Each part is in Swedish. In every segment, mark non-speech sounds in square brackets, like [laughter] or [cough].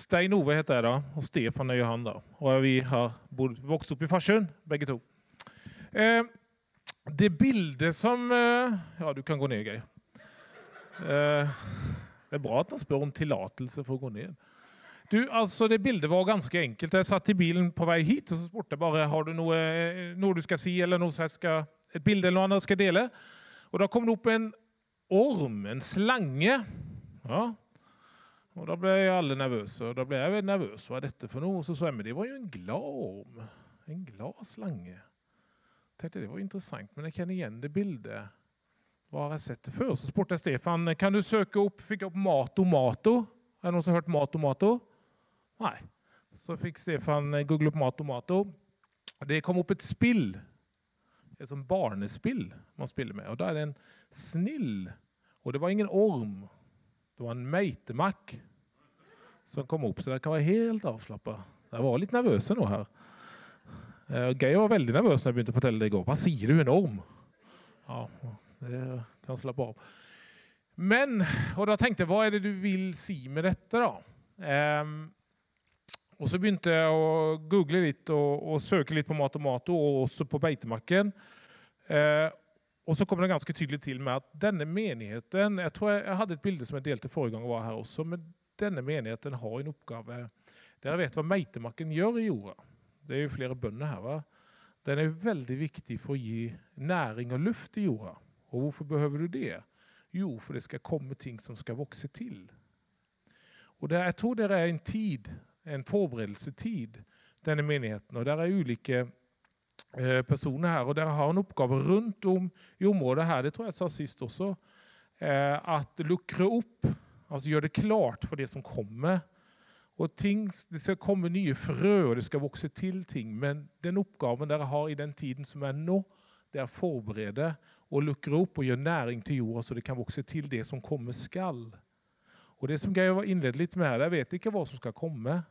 Stein-Ove heter jag då, och Stefan är ju han då. Och vi har vuxit upp i Farsund, bägge två. Eh, det bilder som... Eh, ja, du kan gå ner Geir. Eh, det är bra att man spår om tillåtelse för att gå ner. Du, alltså det bilder var ganska enkelt. Jag satt i bilen på väg hit och så spurte bara har du något, eh, något du ska se eller något jag ska, ett bild eller något annat ska dela. Och då kom det upp en orm, en slange. Ja. Och då blev jag alldeles nervös. Och då blev jag nervös. Vad är detta för något? Så sa jag, men det var ju en glad orm. En glad slange. Jag tänkte det var intressant, men jag känner igen det bilder. Vad har jag sett det för? Så sportade jag Stefan, kan du söka upp, fick upp Mato Mato? Är det någon som hört Mato Mato? Nej. Så fick Stefan eh, googla upp Mato Mato. Det kom upp ett spill. Ett som barnespill man spelar med. Och där är det en snill. Och det var ingen orm. Det var en meitemack som kom upp. Så det kan vara helt avslappnad. Jag var lite nervös ändå här. Eh, Geir var väldigt nervös när jag började berätta det igår. Vad säger du, en orm? Ja, det kan slappa av. Men, och då tänkte jag, vad är det du vill se med detta då? Ehm, och så började jag att googla lite och, och söka lite på mat och mat och också på Beitemacken. Ehm, och så kom det ganska tydligt till med att denna menigheten, jag tror jag hade ett bild som jag delte förra gången jag var här också, men denna menigheten har en uppgave där jag vet vad meitemarken gör i jorda. Det är ju flera bönder här. Va? Den är väldigt viktig för att ge näring och luft i jorda. Och varför behöver du det? Jo, för det ska komma ting som ska växa till. Och där, jag tror det är en tid, en förberedelsetid, denna menigheten. Och där är olika eh, personer här och där har en uppgave runt om i området här, det tror jag sa sist också, eh, att luckra upp, alltså gör det klart för det som kommer. Och ting, det ska komma nya frö och det ska växa till ting, men den uppgaven där har i den tiden som är nu, det är att förbereda och luckra upp och göra näring till jorden så det kan växa till det som kommer skall. Och det som Geir inledde lite med jag vet inte vad som ska komma.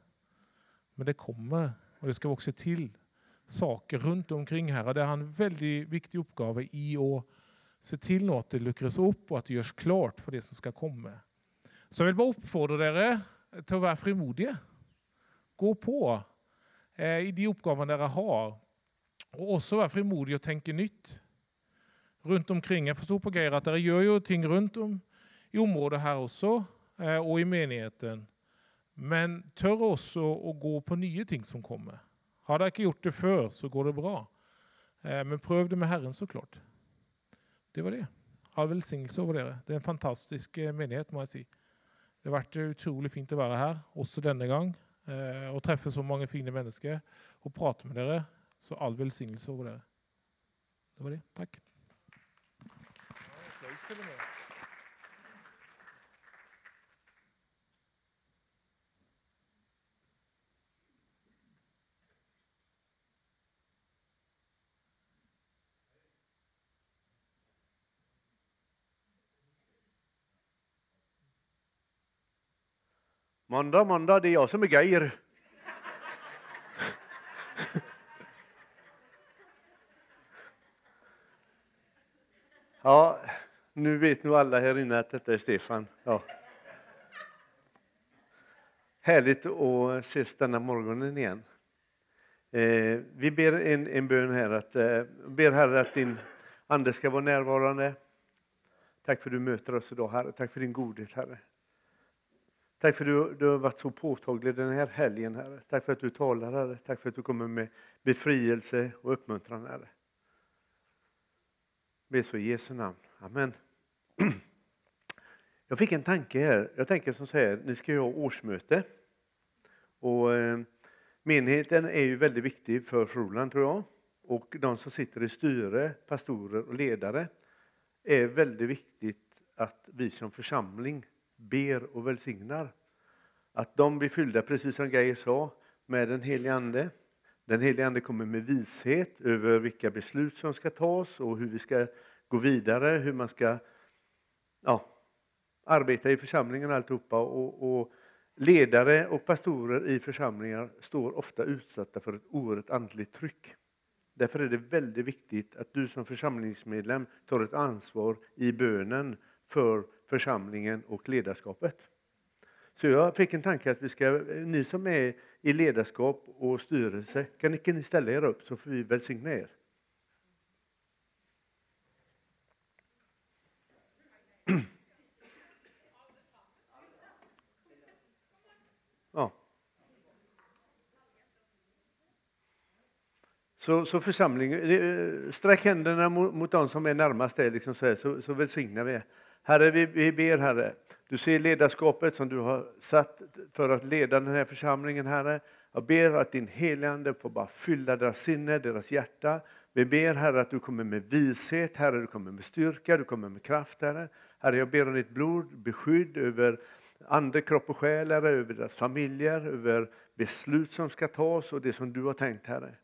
Men det kommer och det ska växa till saker runt omkring här. Och det är en väldigt viktig uppgave i att se till att det luckras upp och att det görs klart för det som ska komma. Så jag vill bara uppfordra er till att vara frimodiga. Gå på eh, i de uppgifter ni har. Och också vara frimodiga och tänka nytt. Runt omkring. Jag förstår på grejer att ni gör ju ting runt om i området här också eh, och i menigheten. Men tør också att gå på nya ting som kommer. Har ni inte gjort det förr så går det bra. Eh, men pröv det med Herren såklart. Det var det. Ha välsignelse över det. Det är en fantastisk eh, menighet må jag säga. Det har varit otroligt fint att vara här, också denna gång. Eh, och träffa så många fina människor och prata med er. Så all välsignelse över dere. Det var det. Tack. Måndag, måndag, det är jag som är Geir. Ja, nu vet nog alla här inne att detta är Stefan. Ja. Härligt att ses denna morgonen igen. Eh, vi ber en, en bön här, att, eh, ber Herre att din Ande ska vara närvarande. Tack för att du möter oss idag, Herre. Tack för din godhet, Herre. Tack för att du, du har varit så påtaglig den här helgen, Herre. Tack för att du talar, Herre. Tack för att du kommer med befrielse och uppmuntran, Herre. Be så i Jesu namn. Amen. Jag fick en tanke här. Jag tänker som så här, ni ska ju ha årsmöte. Och eh, menigheten är ju väldigt viktig för Froland tror jag. Och de som sitter i styre, pastorer och ledare är väldigt viktigt att vi som församling ber och välsignar. Att de blir fyllda, precis som Geir sa, med den helige Ande. Den helige Ande kommer med vishet över vilka beslut som ska tas och hur vi ska gå vidare, hur man ska ja, arbeta i församlingen och alltihopa. Och, och ledare och pastorer i församlingar står ofta utsatta för ett oerhört andligt tryck. Därför är det väldigt viktigt att du som församlingsmedlem tar ett ansvar i bönen för församlingen och ledarskapet. Så jag fick en tanke att vi ska, ni som är i ledarskap och styrelse, kan ni, kan ni ställa er upp så får vi välsigna er. [clears throat] Ja. Så, så församlingen, eh, sträck händerna mot, mot de som är närmast dig, liksom så, här, så, så välsignar vi. er. Herre, vi, vi ber Herre, du ser ledarskapet som du har satt för att leda den här församlingen, Herre. Jag ber att din helande får bara fylla deras sinne, deras hjärta. Vi ber Herre att du kommer med vishet, Herre, du kommer med styrka, du kommer med kraft, Herre. Herre, jag ber om ditt blod, beskydd över ande, kropp och själ, Herre, över deras familjer, över beslut som ska tas och det som du har tänkt, Herre.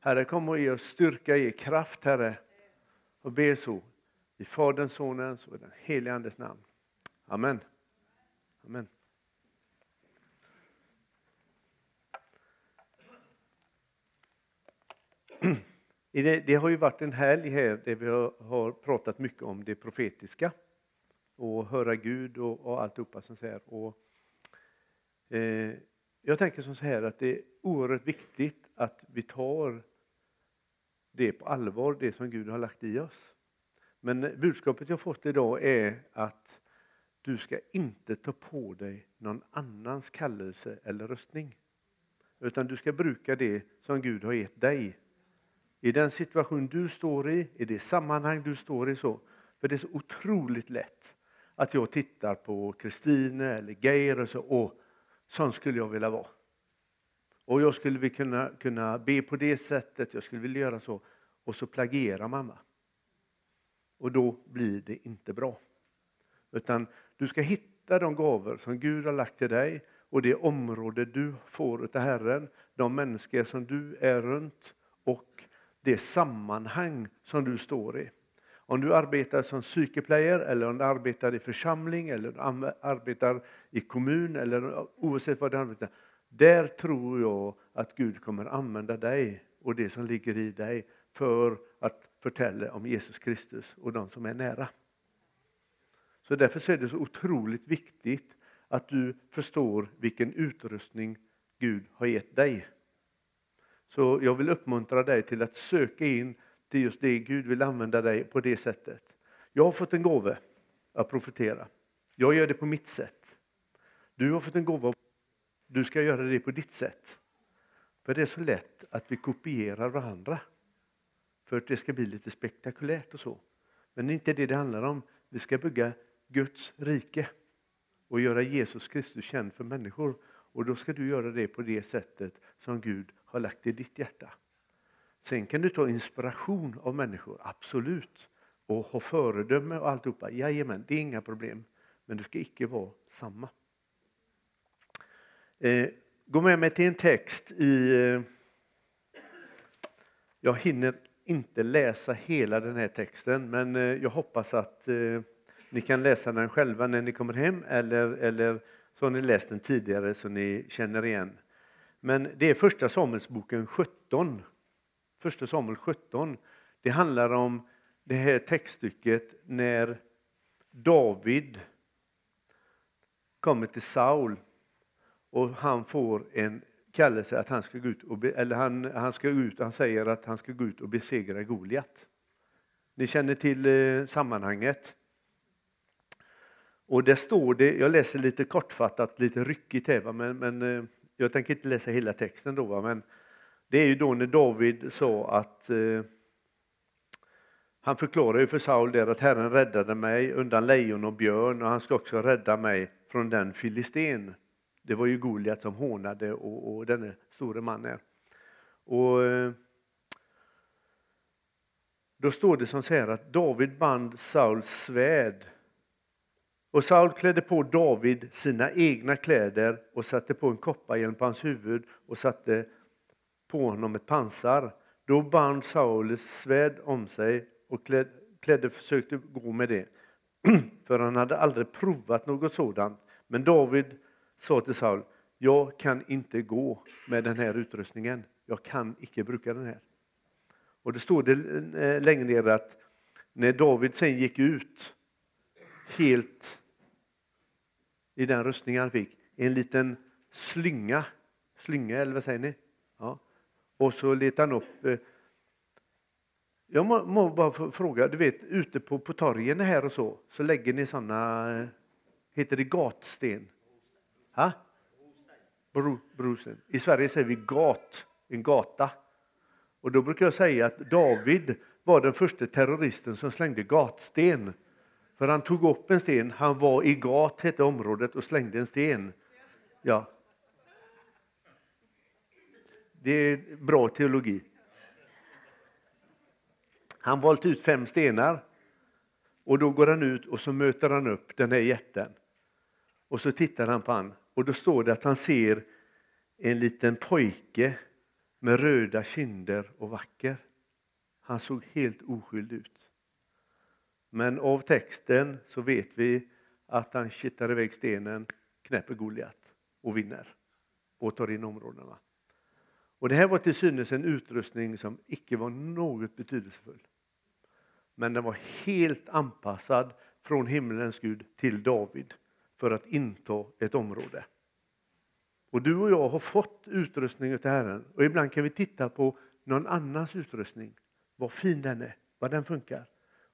Herre, kom och ge oss styrka, ge kraft, Herre. Och be så i Faderns, Sonens och den helige Andes namn. Amen. Amen. [clears throat] Det, det, har ju varit en helg här där vi har, pratat mycket om det profetiska och höra Gud och, och alltihopa som här. Och, eh, jag tänker som så här att det är oerhört viktigt att vi tar det på allvar, det som Gud har lagt i oss. Men budskapet jag fått idag är att du ska inte ta på dig någon annans kallelse eller röstning. Utan du ska bruka det som Gud har gett dig. I den situation du står i, i det sammanhang du står i. så. För det är så otroligt lätt att jag tittar på Kristine eller Geir och så, och sån skulle jag vilja vara. Och jag skulle kunna, kunna be på det sättet, jag skulle vilja göra så. Och så plagierar mamma. Och då blir det inte bra. Utan du ska hitta de gåvor som Gud har lagt till dig och det område du får av Herren, de människor som du är runt och det sammanhang som du står i. Om du arbetar som psykeplayer eller om du arbetar i församling eller arbetar i kommun eller oavsett vad du arbetar. Där tror jag att Gud kommer använda dig och det som ligger i dig för att förtäller om Jesus Kristus och de som är nära. Så därför är det så otroligt viktigt att du förstår vilken utrustning Gud har gett dig. Så jag vill uppmuntra dig till att söka in till just det Gud vill använda dig på det sättet. Jag har fått en gåva att profetera. Jag gör det på mitt sätt. Du har fått en gåva. Du ska göra det på ditt sätt. För det är så lätt att vi kopierar varandra för att det ska bli lite spektakulärt och så. Men det är inte det det handlar om. Vi ska bygga Guds rike och göra Jesus Kristus känd för människor. Och då ska du göra det på det sättet som Gud har lagt i ditt hjärta. Sen kan du ta inspiration av människor, absolut. Och ha föredöme och alltihopa. Jajamän, det är inga problem. Men du ska icke vara samma. Eh, gå med mig till en text i... Eh, jag hinner inte läsa hela den här texten, men eh, jag hoppas att eh, ni kan läsa den själva när ni kommer hem eller, eller så har ni läst den tidigare så ni känner igen. Men det är första Samuelsboken 17. Första Samuel 17. Det handlar om det här textstycket när David kommer till Saul och han får en kallelse att han ska gå ut och, be, eller han, han ska ut, han säger att han ska gå ut och besegra Goliat. Ni känner till eh, sammanhanget. Och där står det, jag läser lite kortfattat, lite ryckigt här, men, men eh, jag tänker inte läsa hela texten då, va? men det är ju då när David sa att eh, han förklarar ju för Saul där att Herren räddade mig undan lejon och björn och han ska också rädda mig från den filisten det var ju Goliat som hånade och, och denne store mannen. Och, eh, då står det som säger att David band Sauls svärd. Och Saul klädde på David sina egna kläder och satte på en kopparhjälm på hans huvud och satte på honom ett pansar. Då band Saul svärd om sig och klädde, klädde försökte gå med det. [clears throat] För han hade aldrig provat något sådant. Men David sa till Saul, jag kan inte gå med den här utrustningen. Jag kan inte bruka den här. Och det står det eh, längre ner att när David sen gick ut helt i den rustning han fick, en liten slynga. Slynga, eller vad säger ni? Ja. Och så letade han upp... Eh, jag må, må bara fråga, du vet ute på, på torgen här och så, så lägger ni såna, eh, heter det gatsten? Ha? Bro, brosen. I Sverige säger vi gat, en gata. Och då brukar jag säga att David var den första terroristen som slängde gatsten. För han tog upp en sten, han var i Gat, hette området, och slängde en sten. Ja. Det är bra teologi. Han valt ut fem stenar och då går han ut och så möter han upp den här jätten. Och så tittar han på han och då står det att han ser en liten pojke med röda kinder och vacker. Han såg helt oskyldig ut. Men av texten så vet vi att han kittar iväg stenen, knäpper Goliat och vinner och tar in områdena. Och det här var till synes en utrustning som icke var något betydelsefull. Men den var helt anpassad från himlens Gud till David för att inta ett område. Och du och jag har fått utrustning av Herren och ibland kan vi titta på någon annans utrustning, vad fin den är, vad den funkar.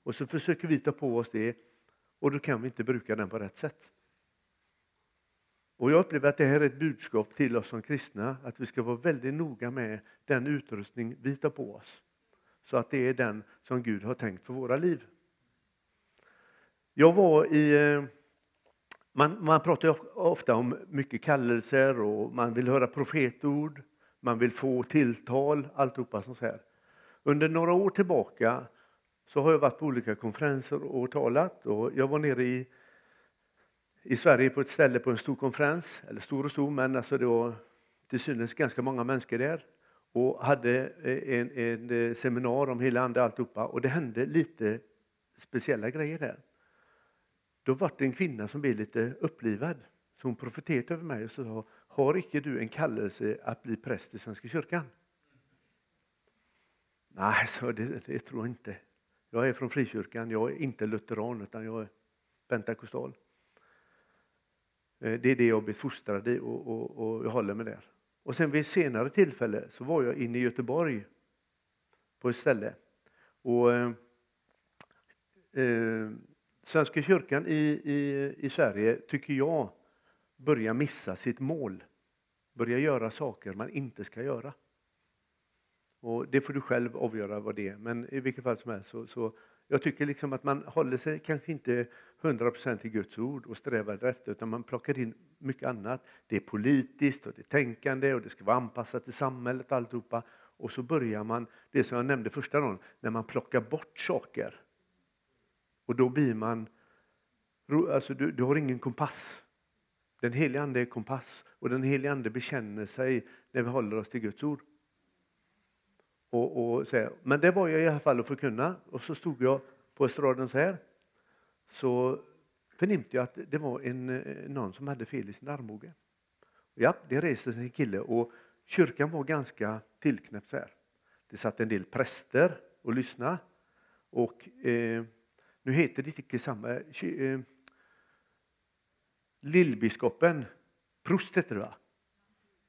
Och så försöker vi ta på oss det och då kan vi inte bruka den på rätt sätt. Och Jag upplever att det här är ett budskap till oss som kristna, att vi ska vara väldigt noga med den utrustning vi tar på oss. Så att det är den som Gud har tänkt för våra liv. Jag var i... Eh, man, man pratar ofta om mycket kallelser och man vill höra profetord, man vill få tilltal, alltihopa sånt här. Under några år tillbaka så har jag varit på olika konferenser och talat. Och jag var nere i, i Sverige på ett ställe på en stor konferens, eller stor och stor, men alltså det var till synes ganska många människor där och hade eh, en, en eh, seminar om hela andra alltihopa och det hände lite speciella grejer där. Då var det en kvinna som blev lite upplivad. Så hon profeterade över mig och sa, har icke du en kallelse att bli präst i Svenska kyrkan? Nej, så det, det tror jag inte. Jag är från frikyrkan, jag är inte lutheran utan jag är pentakostal. Eh, det är det jag blir fostrad i och, och, och jag håller mig där. Och sen vid ett senare tillfälle så var jag inne i Göteborg på ett ställe. Och, eh, eh Svenska kyrkan i, i, i Sverige, tycker jag, börjar missa sitt mål. Börjar göra saker man inte ska göra. Och Det får du själv avgöra vad det är, men i vilket fall som helst så, så jag tycker liksom att man håller sig kanske inte 100% till Guds ord och strävar efter, utan man plockar in mycket annat. Det är politiskt och det är tänkande och det ska vara anpassat till samhället och alltihopa. Och så börjar man, det som jag nämnde första gången, när man plockar bort saker. Och då blir man, alltså du, du har ingen kompass. Den helige ande är kompass och den helige ande bekänner sig när vi håller oss till Guds ord. Och, och säger, Men det var jag i alla fall att förkunna och så stod jag på estraden så här. Så förnimte jag att det var en, eh, någon som hade fel i sin armbåge. Ja, det reste sig en kille och kyrkan var ganska tillknäppt så här. Det satt en del präster och lyssnade. Och eh, nu heter det inte samma... Eh, eh, lillbiskopen, prost heter det va?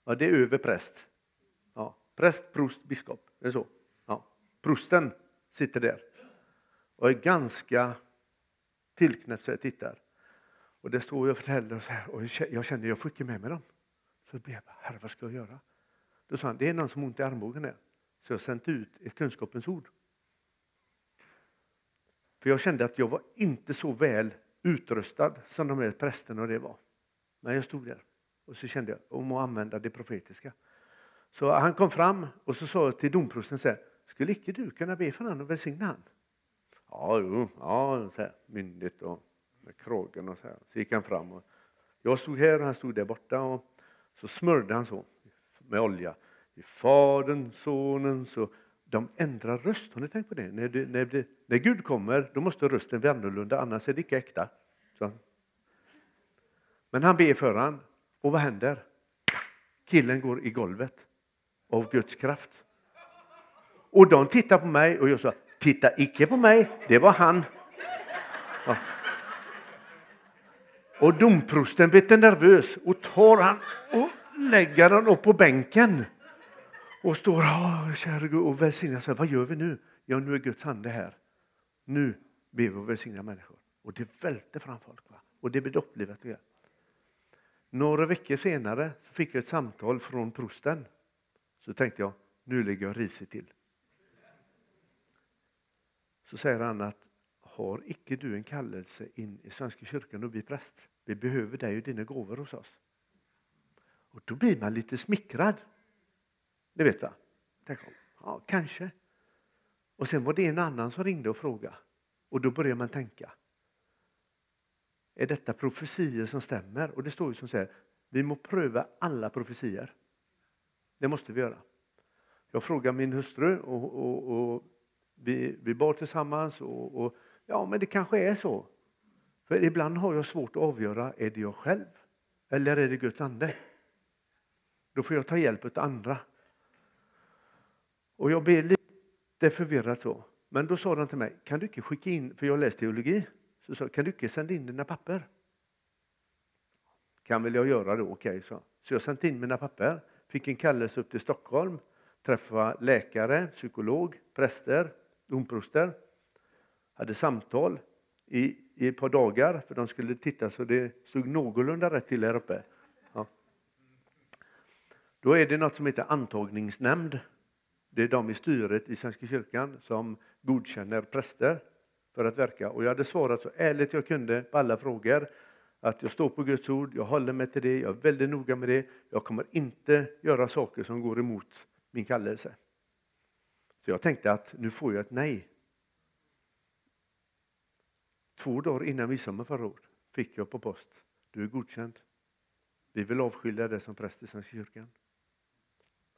Ja, det är över präst. Ja, präst, prost, biskop. Det är så. Ja. Prosten sitter där och är ganska tillknäppt så jag tittar. Och det står jag och förtäller så här, och jag känner jag får inte med mig dem. Så blev jag, herre vad ska jag göra? Då sa han, det är någon som har ont i armbågen här. Så jag sände ut ett kunskapens ord. För jag kände att jag var inte så väl utrustad som de här prästerna och det var. Men jag stod där och så kände jag om att använda det profetiska. Så han kom fram och så sa till domprosten så här, skulle icke du kunna be för honom och välsigna honom? Ja, jo, ja, så här, myndigt och med kragen och så här. Så gick han fram och jag stod här och han stod där borta och så smörjde han så med olja. I Fadern, Sonens och de ändrar röst. Har ni tänkt på det? När, det, när, det, när Gud kommer då måste rösten bli annorlunda, annars är det icke äkta. Så. Men han ber för han och vad händer? Killen går i golvet av Guds kraft. Och de tittar på mig och jag sa, titta icke på mig, det var han. Ja. Och domprosten blir nervös och tar han och lägger han upp på bänken. Och står ah, kära Gud och välsignar. Vad gör vi nu? Ja, nu är Guds ande här. Nu ber vi och välsignar människor. Och det välter fram folk. Va? Och det blir dopplivet. Några veckor senare så fick jag ett samtal från prosten. Så tänkte jag, nu lägger jag risigt till. Så säger han att har icke du en kallelse in i Svenska kyrkan och bli präst? Vi behöver dig och dina gåvor hos oss. Och då blir man lite smickrad. Det vet va? Tänk, ja, kanske. Och sen var det en annan som ringde och frågade. Och då börjar man tänka. Är detta profetier som stämmer? Och det står ju som säger, vi må pröva alla profetier. Det måste vi göra. Jag frågade min hustru och, och, och vi, vi bad tillsammans och, och ja, men det kanske är så. För ibland har jag svårt att avgöra, är det jag själv eller är det Guds ande? Då får jag ta hjälp av andra. Och jag blev lite förvirrad så. Men då sa de till mig, kan du inte skicka in, för jag läste teologi, så sa kan du inte sända in dina papper? Kan väl jag göra det, okej, okay, så. Så jag sände in mina papper, fick en kallelse upp till Stockholm, träffa läkare, psykolog, präster, domproster. Hade samtal i, i ett par dagar för de skulle titta så det stod någorlunda rätt till här uppe. Ja. Då är det något som heter antagningsnämnd. Det är de i styret i Svenska kyrkan som godkänner präster för att verka. Och jag hade svarat så ärligt jag kunde på alla frågor. Att jag står på Guds ord, jag håller mig till det, jag är väldigt noga med det. Jag kommer inte göra saker som går emot min kallelse. Så jag tänkte att nu får jag ett nej. Två dagar innan midsommar förra året fick jag på post. Du är godkänd. Vi vill avskilja dig som präst i Svenska kyrkan.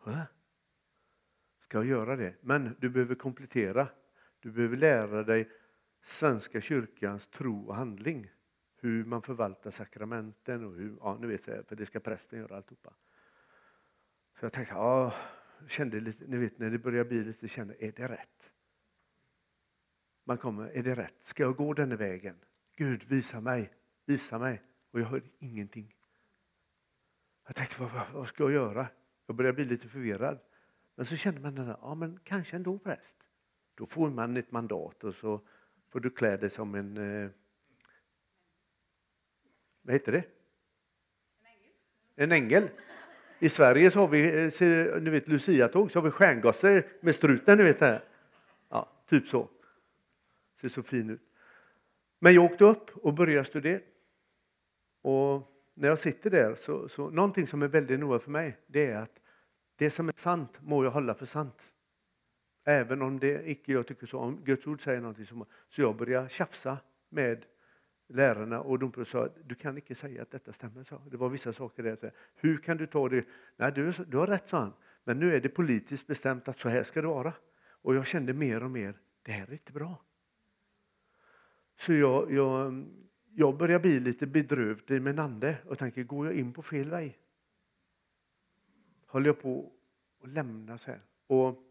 Hä? Ska jag göra det? Men du behöver komplettera. Du behöver lära dig Svenska kyrkans tro och handling. Hur man förvaltar sakramenten och hur, ja, nu vet jag, för det ska prästen göra alltihopa. Så jag tänkte, ja, kände lite, ni vet när det börjar bli lite, kände, är det rätt? Man kommer, är det rätt? Ska jag gå den vägen? Gud, visa mig, visa mig. Och jag hörde ingenting. Jag tänkte, vad, vad, vad ska jag göra? Jag började bli lite förvirrad. Men så kände man, ja men kanske ändå präst. Då får man ett mandat och så får du klä dig som en... Eh, vad heter det? En ängel. En ängel. I Sverige så har vi, eh, ni vet Lucia-tåg, så har vi stjärngosse med struten, ni vet det. Ja, typ så. Ser så fin ut. Men jag åkte upp och började studera. Och när jag sitter där, så, så någonting som är väldigt noga för mig, det är att det som är sant må jag hålla för sant. Även om det icke jag tycker så om Guds ord säger någonting. Som, så jag börjar tjafsa med lärarna och de sa du kan inte säga att detta stämmer. Så. Det var vissa saker där. Hur kan du ta det? Nej, du, du har rätt, sa han. Men nu är det politiskt bestämt att så här ska det vara. Och jag kände mer och mer, det här är inte bra. Så jag, jag, jag börjar bli lite bedrövd i min ande och tänker, går jag in på fel väg? Höll jag på att lämna så här? Och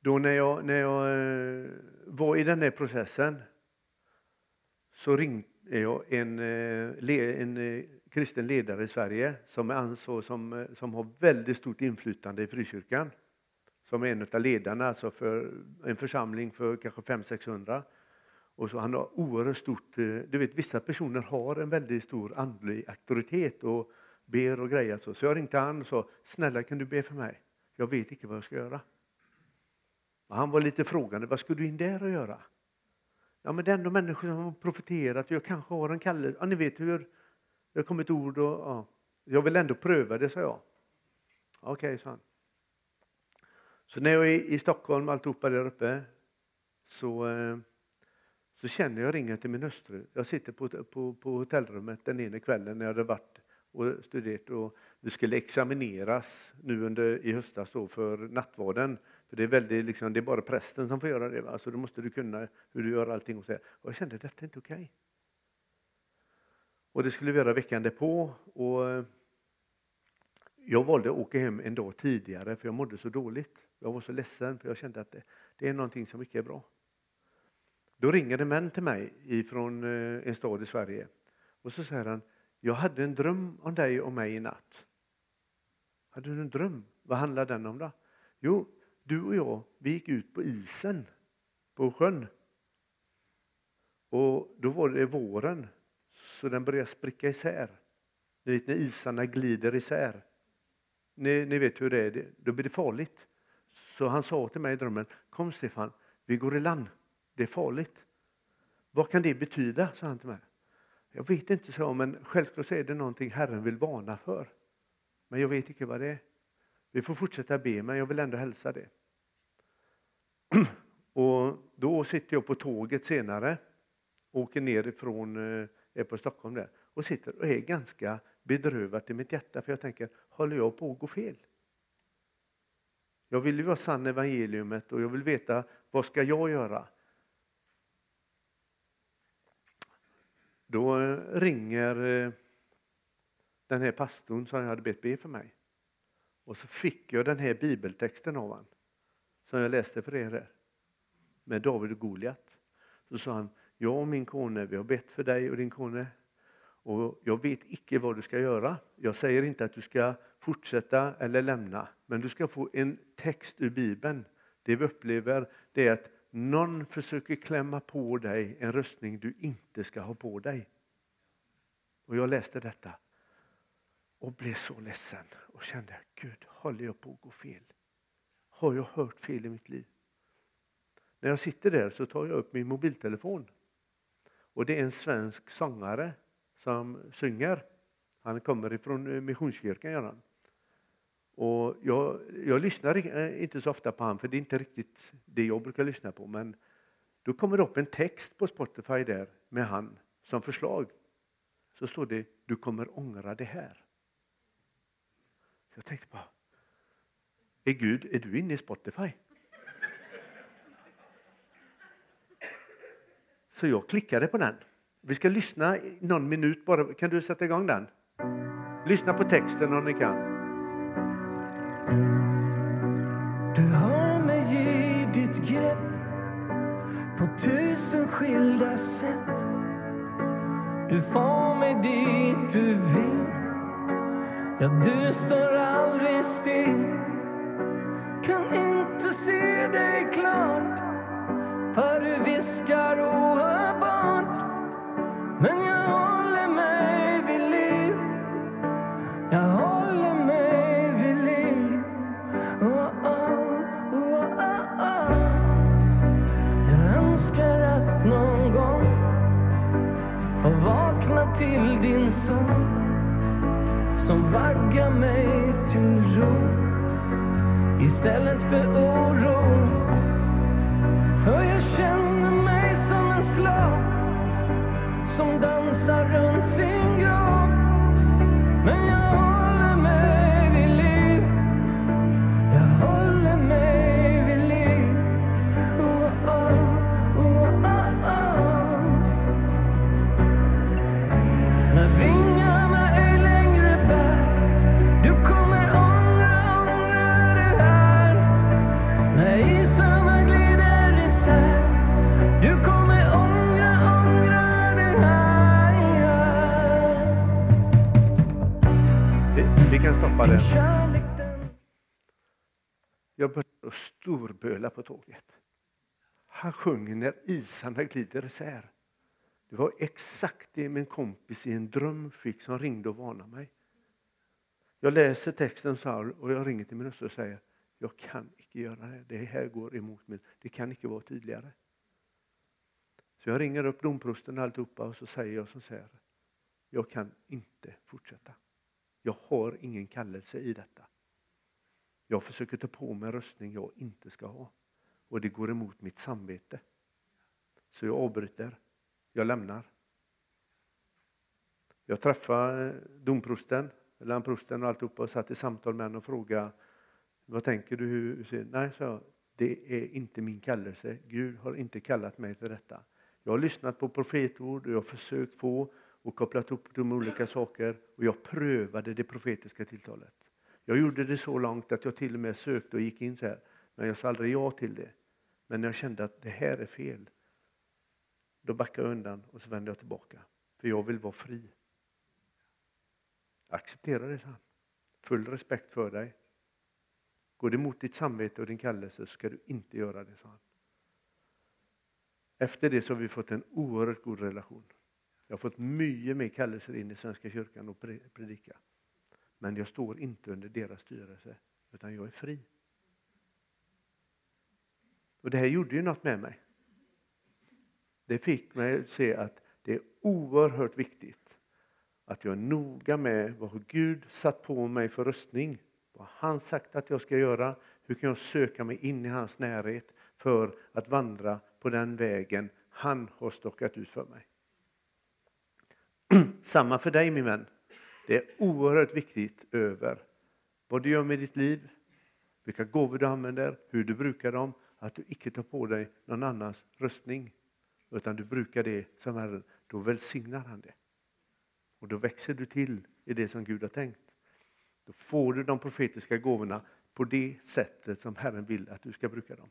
då när jag, när jag eh, var i den där processen så ringde jag en, eh, en eh, kristen ledare i Sverige som, är ansvar, som, som har väldigt stort inflytande i frikyrkan. Som är en av ledarna alltså för en församling för kanske 500-600. Och så han har oerhört stort, du vet vissa personer har en väldigt stor andlig auktoritet och ber och grejer. Så, så jag ringde han och sa, snälla kan du be för mig? Jag vet inte vad jag ska göra. Och han var lite frågande, vad skulle du in där och göra? Ja, men det är ändå människor som har profeterat, jag kanske har en kallelse. Ja, ni vet hur det har kommit ord och ja. jag vill ändå pröva det, sa jag. Okej, okay, sa han. Så när jag är i Stockholm, alltihopa där uppe, så, eh, så känner jag ringen till min hustru. Jag sitter på, på, på hotellrummet den ena kvällen när jag hade varit och studerat och vi skulle examineras nu under, i höstas då för nattvarden. För det är, väldigt, liksom, det är bara prästen som får göra det. Va? Så då måste du kunna hur du gör allting. Och, så och jag kände att detta är inte okej. Okay. Och det skulle vi göra veckan därpå. Och eh, jag valde att åka hem en dag tidigare för jag mådde så dåligt. Jag var så ledsen för jag kände att det, det är någonting som inte är bra. Då ringer det män till mig från eh, en stad i Sverige Och så säger han, jag hade en dröm om dig och mig i natt. Hade du en dröm? Vad handlade den om då? Jo, du och jag, vi gick ut på isen på sjön. Och då var det våren, så den började spricka isär. Ni vet när isarna glider isär. Ni, ni vet hur det är, då blir det farligt. Så han sa till mig i drömmen, kom Stefan, vi går i land, det är farligt. Vad kan det betyda, sa han till mig. Jag vet inte, så, men självklart är det någonting Herren vill varna för. Men jag vet inte vad det är. Vi får fortsätta be, men jag vill ändå hälsa det. [clears throat] Och då sitter jag på tåget senare, åker nerifrån eh, är på Stockholm där, och sitter och är ganska bedrövad i mitt hjärta, för jag tänker, håller jag på att gå fel? Jag vill ju vara sann evangeliumet och jag vill veta, vad ska jag göra? Då eh, ringer eh, den här pastorn som jag hade bett be för mig. Och så fick jag den här bibeltexten av honom, som jag läste för er här, med David och Goliat. Så sa han, jag och min kone, vi har bett för dig och din kone. Och jag vet icke vad du ska göra. Jag säger inte att du ska fortsätta eller lämna, men du ska få en text ur Bibeln. Det vi upplever det är att någon försöker klämma på dig en röstning du inte ska ha på dig. Och jag läste detta och blev så ledsen och kände, Gud, håller jag på att gå fel? Har jag hört fel i mitt liv? När jag sitter där så tar jag upp min mobiltelefon. Och det är en svensk sångare som sjunger. Han kommer ifrån eh, Missionskyrkan. Gör han. Och jag, jag lyssnar eh, inte så ofta på honom, för det är inte riktigt det jag brukar lyssna på. Men då kommer det upp en text på Spotify där med han som förslag. Så står det, du kommer ångra det här. Jag tänkte bara, är Gud, är du inne i Spotify? Så jag klickade på den. Vi ska lyssna någon minut bara. Kan du sätta igång den? Lyssna på texten om ni kan. Du har mig i ditt grepp på tusen skilda sätt. Du får mig dit du vill. Ja, du står aldrig still. Kan inte se dig klart, till sång som vaggar mig till ro istället för oro. För jag känner mig som en slav som dansar runt sin grav. Men böla på tåget. Han sjunger när isarna glider isär. Det var exakt det min kompis i en dröm fick som ringde och varnade mig. Jag läser texten så här och jag ringer till min hustru och säger jag kan inte göra det. Det här går emot mig. Det kan inte vara tydligare. Så jag ringer upp domprosten och alltihopa och så säger jag som säger jag kan inte fortsätta. Jag har ingen kallelse i detta. Jag försöker ta på mig en röstning jag inte ska ha. Och det går emot mitt samvete. Så jag avbryter. Jag lämnar. Jag träffade eh, domprosten, landprosten och alltihopa och satt i samtal med honom och frågade vad tänker du? Hur Nej, sa jag, det är inte min kallelse. Gud har inte kallat mig till detta. Jag har lyssnat på profetord och jag har försökt få och kopplat upp de olika saker och jag prövade det profetiska tilltalet. Jag gjorde det så långt att jag till och med sökte och gick in så här. Men jag sa aldrig ja till det. Men när jag kände att det här är fel, då backade jag undan och så vände jag tillbaka. för jag vill vara fri. Acceptera det, sa han. Full respekt för dig. Går det emot ditt samvete och din kallelse så ska du inte göra det, sa han. Efter det så har vi fått en oerhört god relation. Jag har fått mycket mer kallelser in i Svenska kyrkan och predika. Men jag står inte under deras styrelse, utan jag är fri. Och det här gjorde ju något med mig. Det fick mig att se att det är oerhört viktigt att jag är noga med vad Gud satt på mig för röstning. Vad han sagt att jag ska göra. Hur kan jag söka mig in i hans närhet för att vandra på den vägen han har stockat ut för mig. [clears throat] Samma för dig min vän. Det är oerhört viktigt över vad du gör med ditt liv, vilka gåvor du använder, hur du brukar dem, att du icke tar på dig någon annans röstning. Utan du brukar det som Herren, då välsignar han det. Och då växer du till i det som Gud har tänkt. Då får du de profetiska gåvorna på det sättet som Herren vill att du ska bruka dem.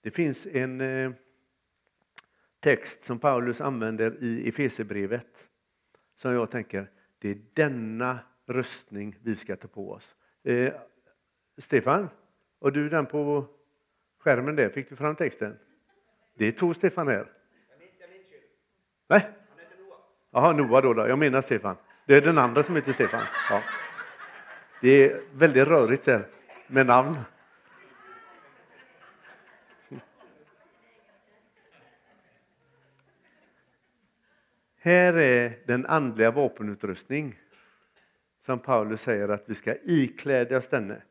Det finns en eh, text som Paulus använder i Efesebrevet som jag tänker, det är denna röstning vi ska ta på oss. Eh, Stefan, Och du den på skärmen där? Fick du fram texten? Det är två Stefan här. Nej? Jaha, Noah då, då. Jag menar Stefan. Det är den andra som heter Stefan. Ja. Det är väldigt rörigt där med namn. Här är den andliga vapenutrustning som Paulus säger att vi ska ikläda oss denne.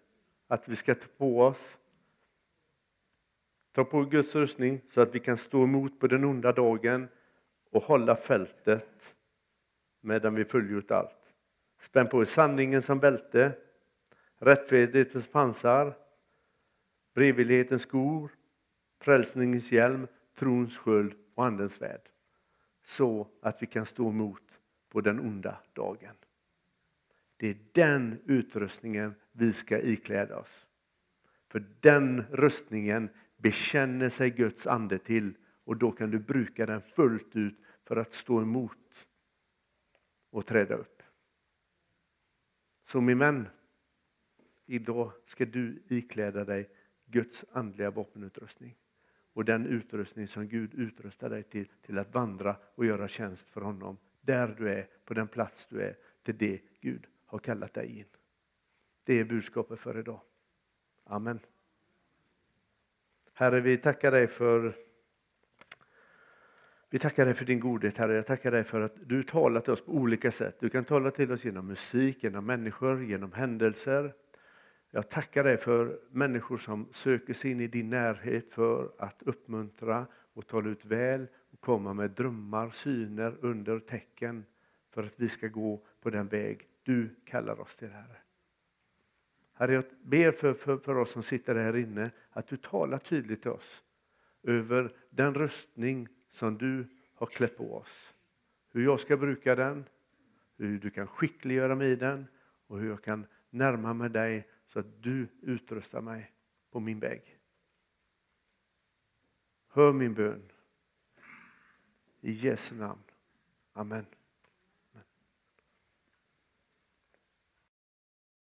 Att vi ska ta på oss ta på Guds rustning så att vi kan stå emot på den onda dagen och hålla fältet medan vi fullgjort allt. Spänn på er sanningen som bälte, rättfärdighetens pansar, brevvillighetens skor, frälsningens hjälm, trons sköld och andens svärd. Så att vi kan stå emot på den onda dagen. Det är den utrustningen vi ska ikläda oss. För den rustningen bekänner sig Guds ande till och då kan du bruka den fullt ut för att stå emot och träda upp. Så min vän, idag ska du ikläda dig Guds andliga vapenutrustning och den utrustning som Gud utrustar dig till, till att vandra och göra tjänst för honom. Där du är, på den plats du är, till det Gud har kallat dig in. Det är budskapet för idag. Amen. Herre, vi tackar dig för vi tackar dig för din godhet, Herre. Jag tackar dig för att du talar till oss på olika sätt. Du kan tala till oss genom musik, genom människor, genom händelser. Jag tackar dig för människor som söker sig in i din närhet för att uppmuntra och tala ut väl och komma med drömmar, syner, under, tecken för att vi ska gå på den väg du kallar oss till, Herre. Herre, jag ber för, för, för oss som sitter här inne att du talar tydligt till oss över den röstning som du har klätt på oss. Hur jag ska bruka den, hur du kan skickliggöra mig i den och hur jag kan närma mig dig så att du utrustar mig på min väg. Hör min bön. I Jesu namn. Amen.